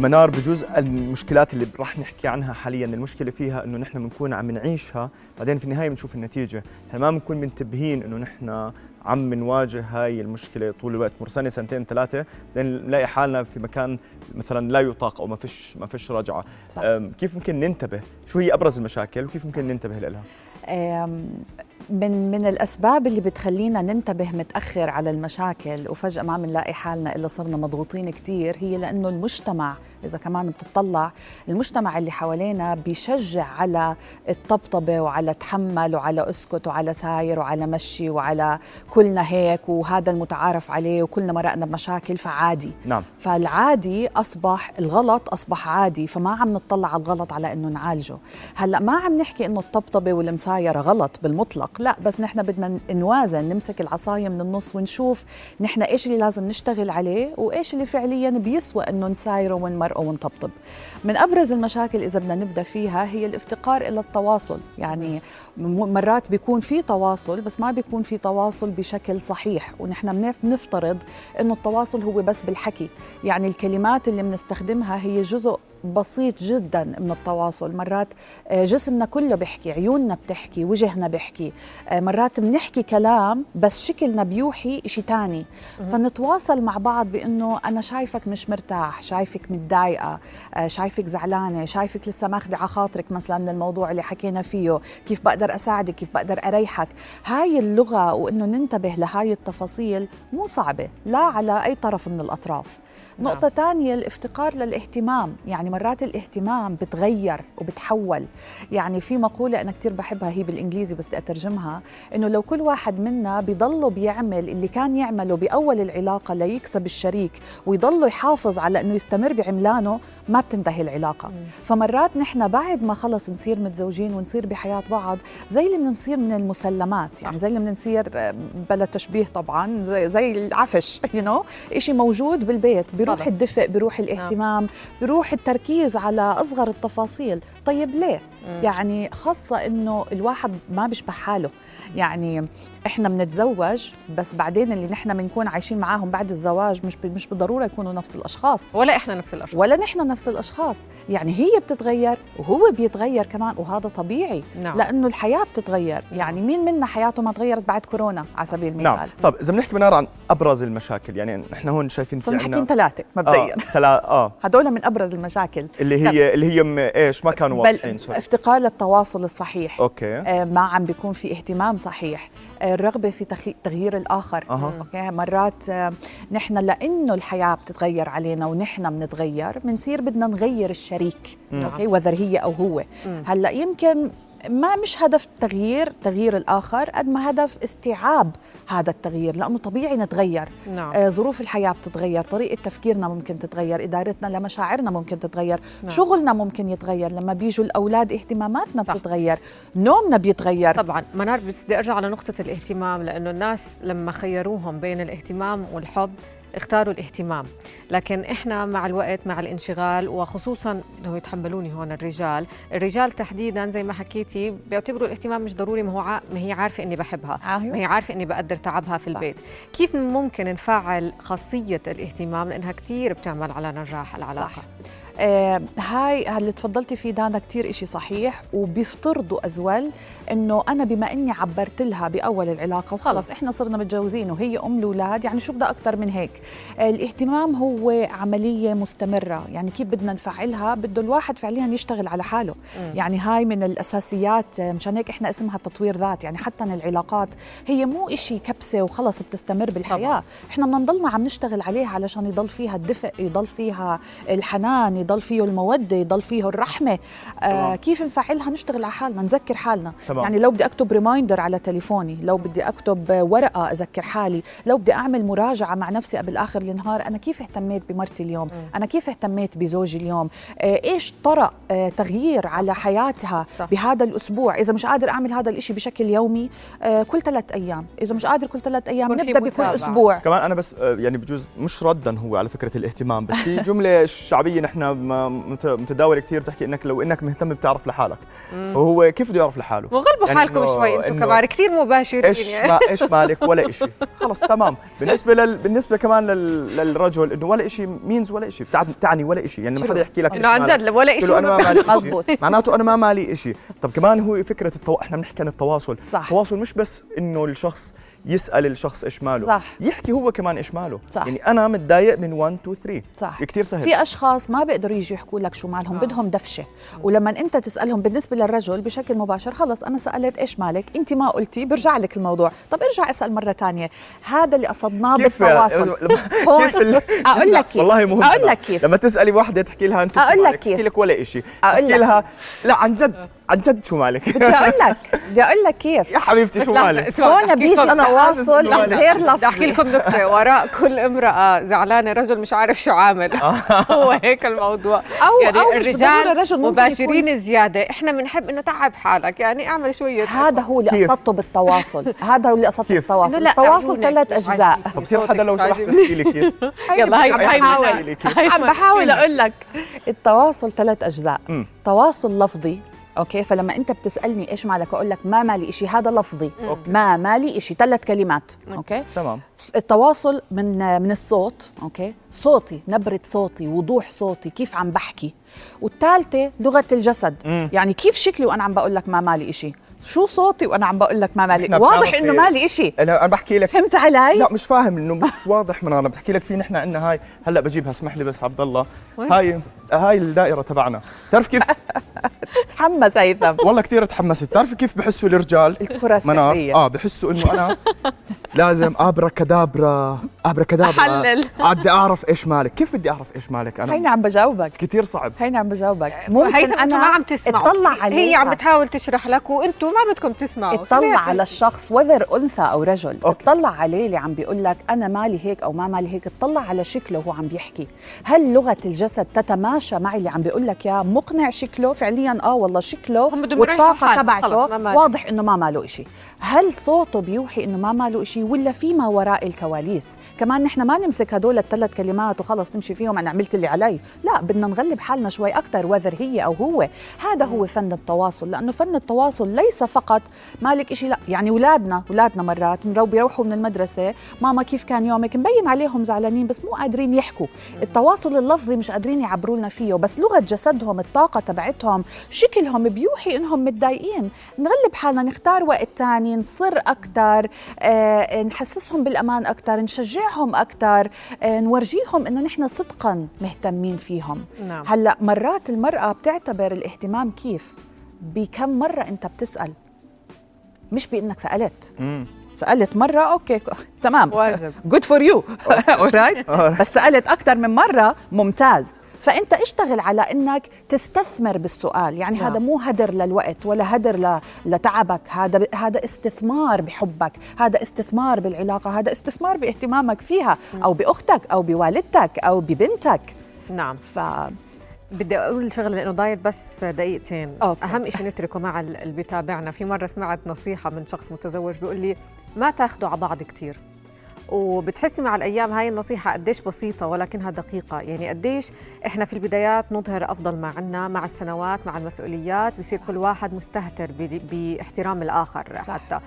منار بجوز المشكلات اللي راح نحكي عنها حاليا. المشكلة فيها إنه نحن بنكون عم نعيشها بعدين في النهاية بنشوف النتيجة. إحنا ما بنكون منتبهين إنه نحن عم نواجه هاي المشكلة طول الوقت. مر سنه سنتين ثلاثة لين نلاقي حالنا في مكان مثلا لا يطاق أو ما فيش ما فيش رجعة. صح. كيف ممكن ننتبه؟ شو هي أبرز المشاكل؟ وكيف ممكن ننتبه لها؟ من من الأسباب اللي بتخلينا ننتبه متأخر على المشاكل وفجأة ما بنلاقي حالنا إلا صرنا مضغوطين كثير هي لأنه المجتمع إذا كمان بتطلع المجتمع اللي حوالينا بيشجع على الطبطبة وعلى تحمل وعلى أسكت وعلى ساير وعلى مشي وعلى كلنا هيك وهذا المتعارف عليه وكلنا مرقنا بمشاكل فعادي. نعم. فالعادي أصبح الغلط أصبح عادي فما عم نطلع على الغلط على إنه نعالجه. هلأ ما عم نحكي إنه الطبطبة والمسايرة غلط بالمطلق. لا بس نحن بدنا نوازن نمسك العصاية من النص ونشوف نحن إيش اللي لازم نشتغل عليه وإيش اللي فعليا بيسوى إنه نسايره ونمرقه ونطبطب. من أبرز المشاكل إذا بدنا نبدأ فيها هي الافتقار إلى التواصل. يعني مرات بيكون في تواصل بس ما بيكون في تواصل بشكل صحيح. ونحن بنف- بنفترض إنه التواصل هو بس بالحكي. يعني الكلمات اللي بنستخدمها هي جزء بسيط جدا من التواصل. مرات آه، جسمنا كله بيحكي عيوننا بتحكي وجهنا بيحكي. آه، مرات بنحكي كلام بس شكلنا بيوحي شيء تاني. فنتواصل مع بعض بإنه أنا شايفك مش مرتاح شايفك متضايقة آه، شايفك زعلانة شايفك لسه ماخذه على خاطرك مثلا من الموضوع اللي حكينا فيه. كيف بقدر أساعدك؟ كيف بقدر أريحك؟ هاي اللغة وإنه ننتبه لهاي التفاصيل مو صعبة لا على أي طرف من الأطراف. نعم. نقطة تانية الافتقار للاهتمام. يعني مرات الاهتمام بتغير وبتحول. يعني في مقولة أنا كتير بحبها هي بالإنجليزي بس أترجمها إنه لو كل واحد منا بيضله بيعمل اللي كان يعمله بأول العلاقة ليكسب الشريك ويضله يحافظ على إنه يستمر بعملانه ما بتنتهي العلاقة. فمرات نحن بعد ما خلص نصير متزوجين ونصير بحياة بعض زي اللي بنصير من المسلمات. يعني زي اللي بنصير آه، بلا تشبيه طبعا زي, زي العفش يو نو شيء موجود بالبيت. بيروح خلص. الدفء بيروح الاهتمام بيروح التركيز على أصغر التفاصيل. طيب ليه؟ يعني خاصة إنه الواحد ما بيشبه حاله. يعني إحنا بنتزوج بس بعدين اللي نحن بنكون عايشين معاهم بعد الزواج مش مش بالضرورة يكونوا نفس الأشخاص. ولا إحنا نفس الأشخاص. ولا نحن نفس الأشخاص. يعني هي بتتغير وهو بيتغير كمان وهذا طبيعي. نعم. لأنه الحياة بتتغير. يعني مين منا حياته ما تغيرت بعد كورونا؟ على سبيل المثال. نعم طب إذا بنحكي منار عن أبرز المشاكل يعني نحن هون شايفين في صرنا حاكيين ثلاثة مبدئيا. آه ثلا آه. هدول من أبرز المشاكل. اللي هي اللي هي إيش؟ ما كانوا واضحين افتقار التواصل الصحيح. أوكي. آه، ما عم بيكون في اهتمام صحيح. آه، الرغبة في تغيير الآخر. أها. أوكي مرات آه، نحن لأنه الحياة بتتغير علينا ونحن بنتغير بنصير بدنا نغير الشريك. أوكي whether هي أو هو. هلأ يمكن ما مش هدف تغيير تغيير الآخر قد ما هدف استيعاب هذا التغيير لأنه طبيعي نتغير نعم. آه، ظروف الحياة بتتغير طريقة تفكيرنا ممكن تتغير إدارتنا لمشاعرنا ممكن تتغير نعم. شغلنا ممكن يتغير لما بيجوا الأولاد اهتماماتنا صح. بتتغير نومنا بيتغير طبعا منار بس بدي أرجع على نقطه الاهتمام لأنه الناس لما خيروهم بين الاهتمام والحب اختاروا الاهتمام لكن إحنا مع الوقت مع الانشغال وخصوصا لو يتحملوني هون الرجال الرجال تحديدا زي ما حكيتي بيعتبروا الاهتمام مش ضروري ما هو ع... ما هي عارفة إني بحبها أيوة. ما هي عارفة إني بقدر تعبها في صح. البيت كيف ممكن نفعل خاصية الاهتمام لأنها كثير بتعمل على نجاح العلاقة صح. آه هاي اللي تفضلتي فيه دانا كتير إشي صحيح وبيفترضوا أزول إنه أنا بما إني عبرت لها بأول العلاقة وخلص إحنا صرنا متجوزين وهي أم الأولاد يعني شو بدها أكتر من هيك؟ آه الاهتمام هو عملية مستمرة يعني كيف بدنا نفعلها؟ بده الواحد فعليا يشتغل على حاله. يعني هاي من الأساسيات آه، مشان هيك إحنا اسمها تطوير ذات يعني حتى العلاقات هي مو إشي كبسة وخلص بتستمر بالحياة. طبعاً. إحنا بدنا نضلنا عم نشتغل عليها علشان يضل فيها الدفء يضل فيها الحنان يضل فيه المودة يضل فيه الرحمة. آه. كيف نفعلها نشتغل على حالنا نذكر حالنا. تمام. يعني لو بدي أكتب ريمايندر على تليفوني لو بدي أكتب ورقة أذكر حالي لو بدي أعمل مراجعة مع نفسي قبل آخر النهار أنا كيف اهتميت بمرتي اليوم؟ أنا كيف اهتميت بزوجي اليوم؟ آه إيش طرأ آه تغيير على حياتها صح. بهذا الأسبوع؟ إذا مش قادر أعمل هذا الإشي بشكل يومي آه كل ثلاث أيام. إذا مش قادر كل ثلاث في نبدأ بكل متابعة. أسبوع. كمان أنا بس آه، يعني بجوز مش ردا هو على فكرة الإهتمام بس في جملة شعبية نحن م- متداول كثير بتحكي إنك لو إنك مهتم بتعرف لحالك. وهو كيف بده يعرف لحاله؟ وغلبوا يعني حالكم شوي أنتم كمان كثير مباشرين إيش يعني. ما إيش مالك؟ ولا شيء خلص تمام. بالنسبة لل... بالنسبة كمان لل... للرجل إنه ولا شيء means ولا شيء بتعني ولا شيء يعني ما حدا يحكي لك انه عن جد ولا شيء. مزبوط. معناته أنا ما مالي شيء طب كمان هو فكرة التو... إحنا بنحكي عن التواصل. صح. التواصل مش بس إنه الشخص يسأل الشخص إيش ماله صح. يحكي هو كمان إيش ماله صح. يعني أنا متضايق من 1 2 3 صح كثير سهل في أشخاص ما بيقدروا يجوا يحكوا لك شو مالهم آه. بدهم دفشة ولما أنت تسألهم بالنسبة للرجل بشكل مباشر خلص أنا سألت إيش مالك أنت ما قلتي برجع لك الموضوع طب ارجع اسأل مرة تانية هذا اللي قصدناه بالتواصل كيف. أقول لك كيف والله مهم أقول. لك كيف لما تسألي وحده تحكي لها أنت شو أقول لك؟ كيف. تحكي لك ولا شيء لك. لها لا عن جد عن جد شو مالك بدي أقول لك بدي أقول لك كيف يا حبيبتي شو مالك هون بيجي لكم- مالك. غير بدي أحكي لفظي لكم نكتة. وراء كل امرأة زعلانة رجل مش عارف شو عامل. هو هيك الموضوع. أو- يعني أو الرجال مباشرين زيادة. إحنا بنحب إنه تعب حالك. يعني اعمل شوية هذا هو اللي؟ قصدته بالتواصل. هذا هو اللي قصدته؟ بالتواصل. التواصل ثلاث أجزاء. طب بصير صوتك حدا لو سمحت عاجبني. تحكي لي كيف؟ يلا هاي عم هاي بحاول. عم بحاول أقول لك. التواصل ثلاث أجزاء. تواصل لفظي أوكي؟ فلما أنت بتسألني إيش مالك أقول لك ما مالي إشي هذا لفظي. أوكي. ما مالي إشي. ثلاث كلمات. أوكي. تمام. التواصل من من الصوت. أوكي؟ صوتي نبرة صوتي وضوح صوتي كيف عم بحكي. والثالثة لغة الجسد. مم. يعني كيف شكلي وأنا عم بقول لك ما مالي إشي؟ شو صوتي وأنا عم بقول لك ما مالي؟ واضح إنه. مالي إشي. أنا أنا بحكي لك. فهمت علي؟ لا مش فاهم إنه مش واضح من أنا. بحكي لك في نحن عندنا هاي هلأ بجيبها اسمح لي بس عبد الله؟ هاي هاي الدائرة تبعنا. بتعرف كيف؟ تحمس هيثم والله كثير تحمست. بتعرفي كيف بحسوا الرجال؟ الكرة منار. السحريه آه بحسوا إنه أنا لازم ابرا كدابرا ابرا كدابرا أحلل. بدي أعرف إيش مالك. كيف بدي أعرف إيش مالك هيني أنا عم بجاوبك. كثير صعب. هيني عم بجاوبك. ممكن هيثم أنا ما عم تسمعوا. اطلع عليها هي عم بتحاول تشرح لك وأنتم ما بدكم تسمعوا. اطلع على. الشخص وذر أنثى أو رجل. أوكي. اطلع عليه اللي عم بيقول لك أنا مالي هيك أو ما مالي هيك. اطلع على شكله وهو عم بيحكي. هل لغة الجسد تتماشى مع اللي عم بيقول لك يا مقنع شكله؟ فعليا آه والله شكله هم بدهم يريحوا والطاقة تبعته. واضح إنه ما ماله إشي. هل صوته بيوحي إنه ما ماله إشي ولا في ما وراء الكواليس. كمان نحن ما نمسك هدول الثلاث كلمات وخلص نمشي فيهم أنا عملت اللي علي. لا بدنا نغلب حالنا شوي أكثر وذر هي أو هو. هذا هو فن التواصل لأنه فن التواصل ليس فقط مالك إشي لا يعني أولادنا أولادنا مرات بيروحوا من المدرسة ماما كيف كان يومك؟ مبين عليهم زعلانين بس مو قادرين يحكوا. التواصل اللفظي مش قادرين يعبروا لنا فيه بس لغة جسدهم الطاقة تبعتهم شكلهم بيوحي إنهم متضايقين. نغلب حالنا نختار وقت تاني نصر أكثر آه، نحسسهم بالأمان أكثر نشجعهم أكثر آه، نورجيهم إنه نحن صدقا مهتمين فيهم. نعم. هلأ مرات المرأة بتعتبر الاهتمام كيف؟ بكم مرة أنت بتسأل؟ مش بإنك سألت. مم. سألت مرة أوكي تمام. واجب. good for you alright بس سألت أكثر من مرة ممتاز. فأنت اشتغل على إنك تستثمر بالسؤال. يعني نعم. هذا مو هدر للوقت ولا هدر. لتعبك. هذا ب... هذا استثمار بحبك. هذا استثمار بالعلاقة. هذا استثمار باهتمامك فيها أو بأختك أو بوالدتك أو ببنتك. نعم. ف بدي أقول شغلة لأنه ضايل بس دقيقتين. أوكي. أهم شيء نتركه مع ال- اللي بيتابعنا. في مرة سمعت نصيحة من شخص متزوج بيقول لي ما تاخذوا على بعض كثير وبتحسي مع الأيام هاي النصيحة قديش بسيطة ولكنها دقيقة يعني قديش إحنا في البدايات نظهر أفضل ما عنا مع السنوات مع المسؤوليات بصير كل واحد مستهتر بإحترام الآخر صح. حتى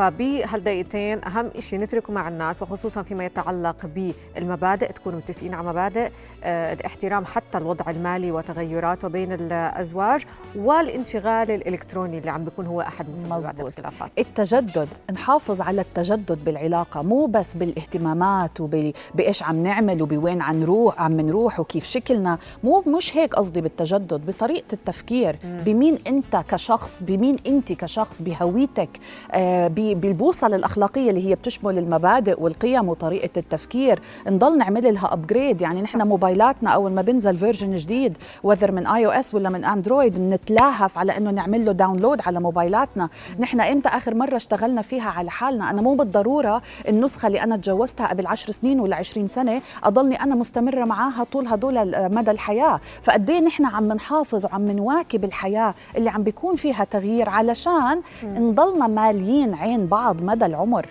فبهالدقيقتين أهم شيء نتركه مع الناس وخصوصا فيما يتعلق بالمبادئ تكونوا متفقين على مبادئ آه، الاحترام حتى الوضع المالي وتغيراته بين الأزواج والانشغال الإلكتروني اللي عم بيكون هو أحد مسببات. الخلافات التجدد نحافظ على التجدد بالعلاقة مو بس بالاهتمامات وبإيش عم نعمل وبوين عم نروح عم نروح وكيف شكلنا. مو مش هيك قصدي بالتجدد بطريقة التفكير. بمين أنت كشخص بمين أنت كشخص بهويتك آه ب- بالبوصلة الأخلاقية اللي هي بتشمل المبادئ والقيم وطريقة التفكير. نضل نعمل لها upgrade يعني نحن موبايلاتنا أول ما بنزل version جديد whether من iOS ولا من اندرويد بنتلاهف على إنه نعمل له download على موبايلاتنا. نحن إمتى آخر مرة اشتغلنا فيها على حالنا؟ أنا مو بالضرورة النسخة اللي أنا تجوزتها قبل عشر سنين ولا عشرين سنة أضلني أنا مستمرة معاها طول هدول مدى الحياة. فقد إيه نحن عم نحافظ وعم نواكب الحياة اللي عم بيكون فيها تغيير؟ علشان نضلنا ماليين عين بعض مدى العمر.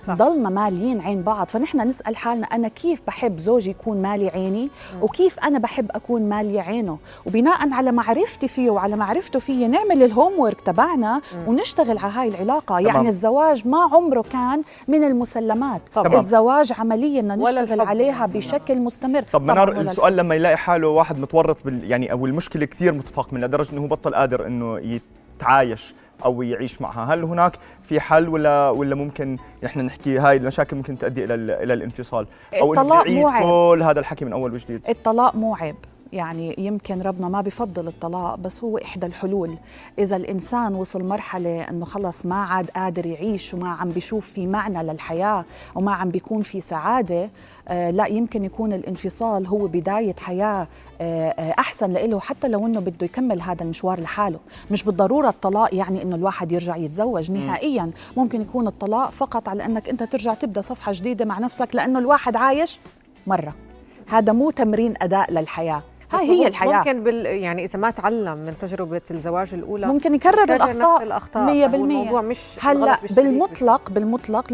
صح. ضلنا ماليين عين بعض. فنحن نسأل حالنا أنا كيف بحب زوجي يكون مالي عيني؟ وكيف أنا بحب أكون مالي عينه؟ وبناء على معرفتي فيه وعلى معرفته فيه نعمل الهوم ورك تبعنا ونشتغل على هاي العلاقة. تمام. يعني الزواج ما عمره كان من المسلمات. طبعا. الزواج عمليه بدنا نشتغل عليها بشكل مستمر. طب منار السؤال لما يلاقي حاله واحد متورط بال يعني أو المشكلة كثير متفاق إنه هو بطل قادر إنه يتعايش. أو يعيش معها. هل هناك في حل ولا ولا ممكن نحن نحكي هاي المشاكل ممكن تؤدي إلى إلى الانفصال؟ أو انه يعيد كل هذا الحكي من أول وجديد. الطلاق مو عيب. يعني يمكن ربنا ما بفضل الطلاق بس هو إحدى الحلول. إذا الإنسان وصل مرحلة أنه خلص ما عاد قادر يعيش وما عم بيشوف في معنى للحياة وما عم بيكون في سعادة آه لا يمكن يكون الانفصال هو بداية حياة آه, آه، أحسن له حتى لو أنه بده يكمل هذا المشوار لحاله. مش بالضرورة الطلاق يعني أنه الواحد يرجع يتزوج نهائيا. ممكن يكون الطلاق فقط على أنك أنت ترجع تبدأ صفحة جديدة مع نفسك لأنه الواحد عايش مرة. هذا مو تمرين أداء للحياة. هاي هي الحياة. ممكن بال يعني إذا ما تعلم من تجربة الزواج الأولى ممكن يكرر الاخطاء نفس الأخطاء 100% الموضوع مش هلأ بالمطلق بالمطلق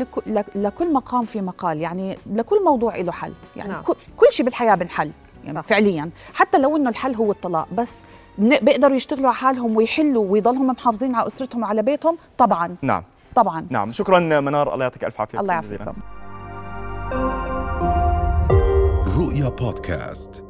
لكل مقام في مقال. يعني لكل موضوع له حل. يعني نعم. كل شيء بالحياة بنحل يعني صح. فعليا. حتى لو إنه الحل هو الطلاق بس بيقدروا يشتغلوا على حالهم ويحلوا ويضلهم محافظين على أسرتهم وعلى بيتهم؟ طبعا. نعم. طبعا. نعم. شكرا منار. الله يعطيك ألف عافية. الله يعافيكم. رؤيا بودكاست.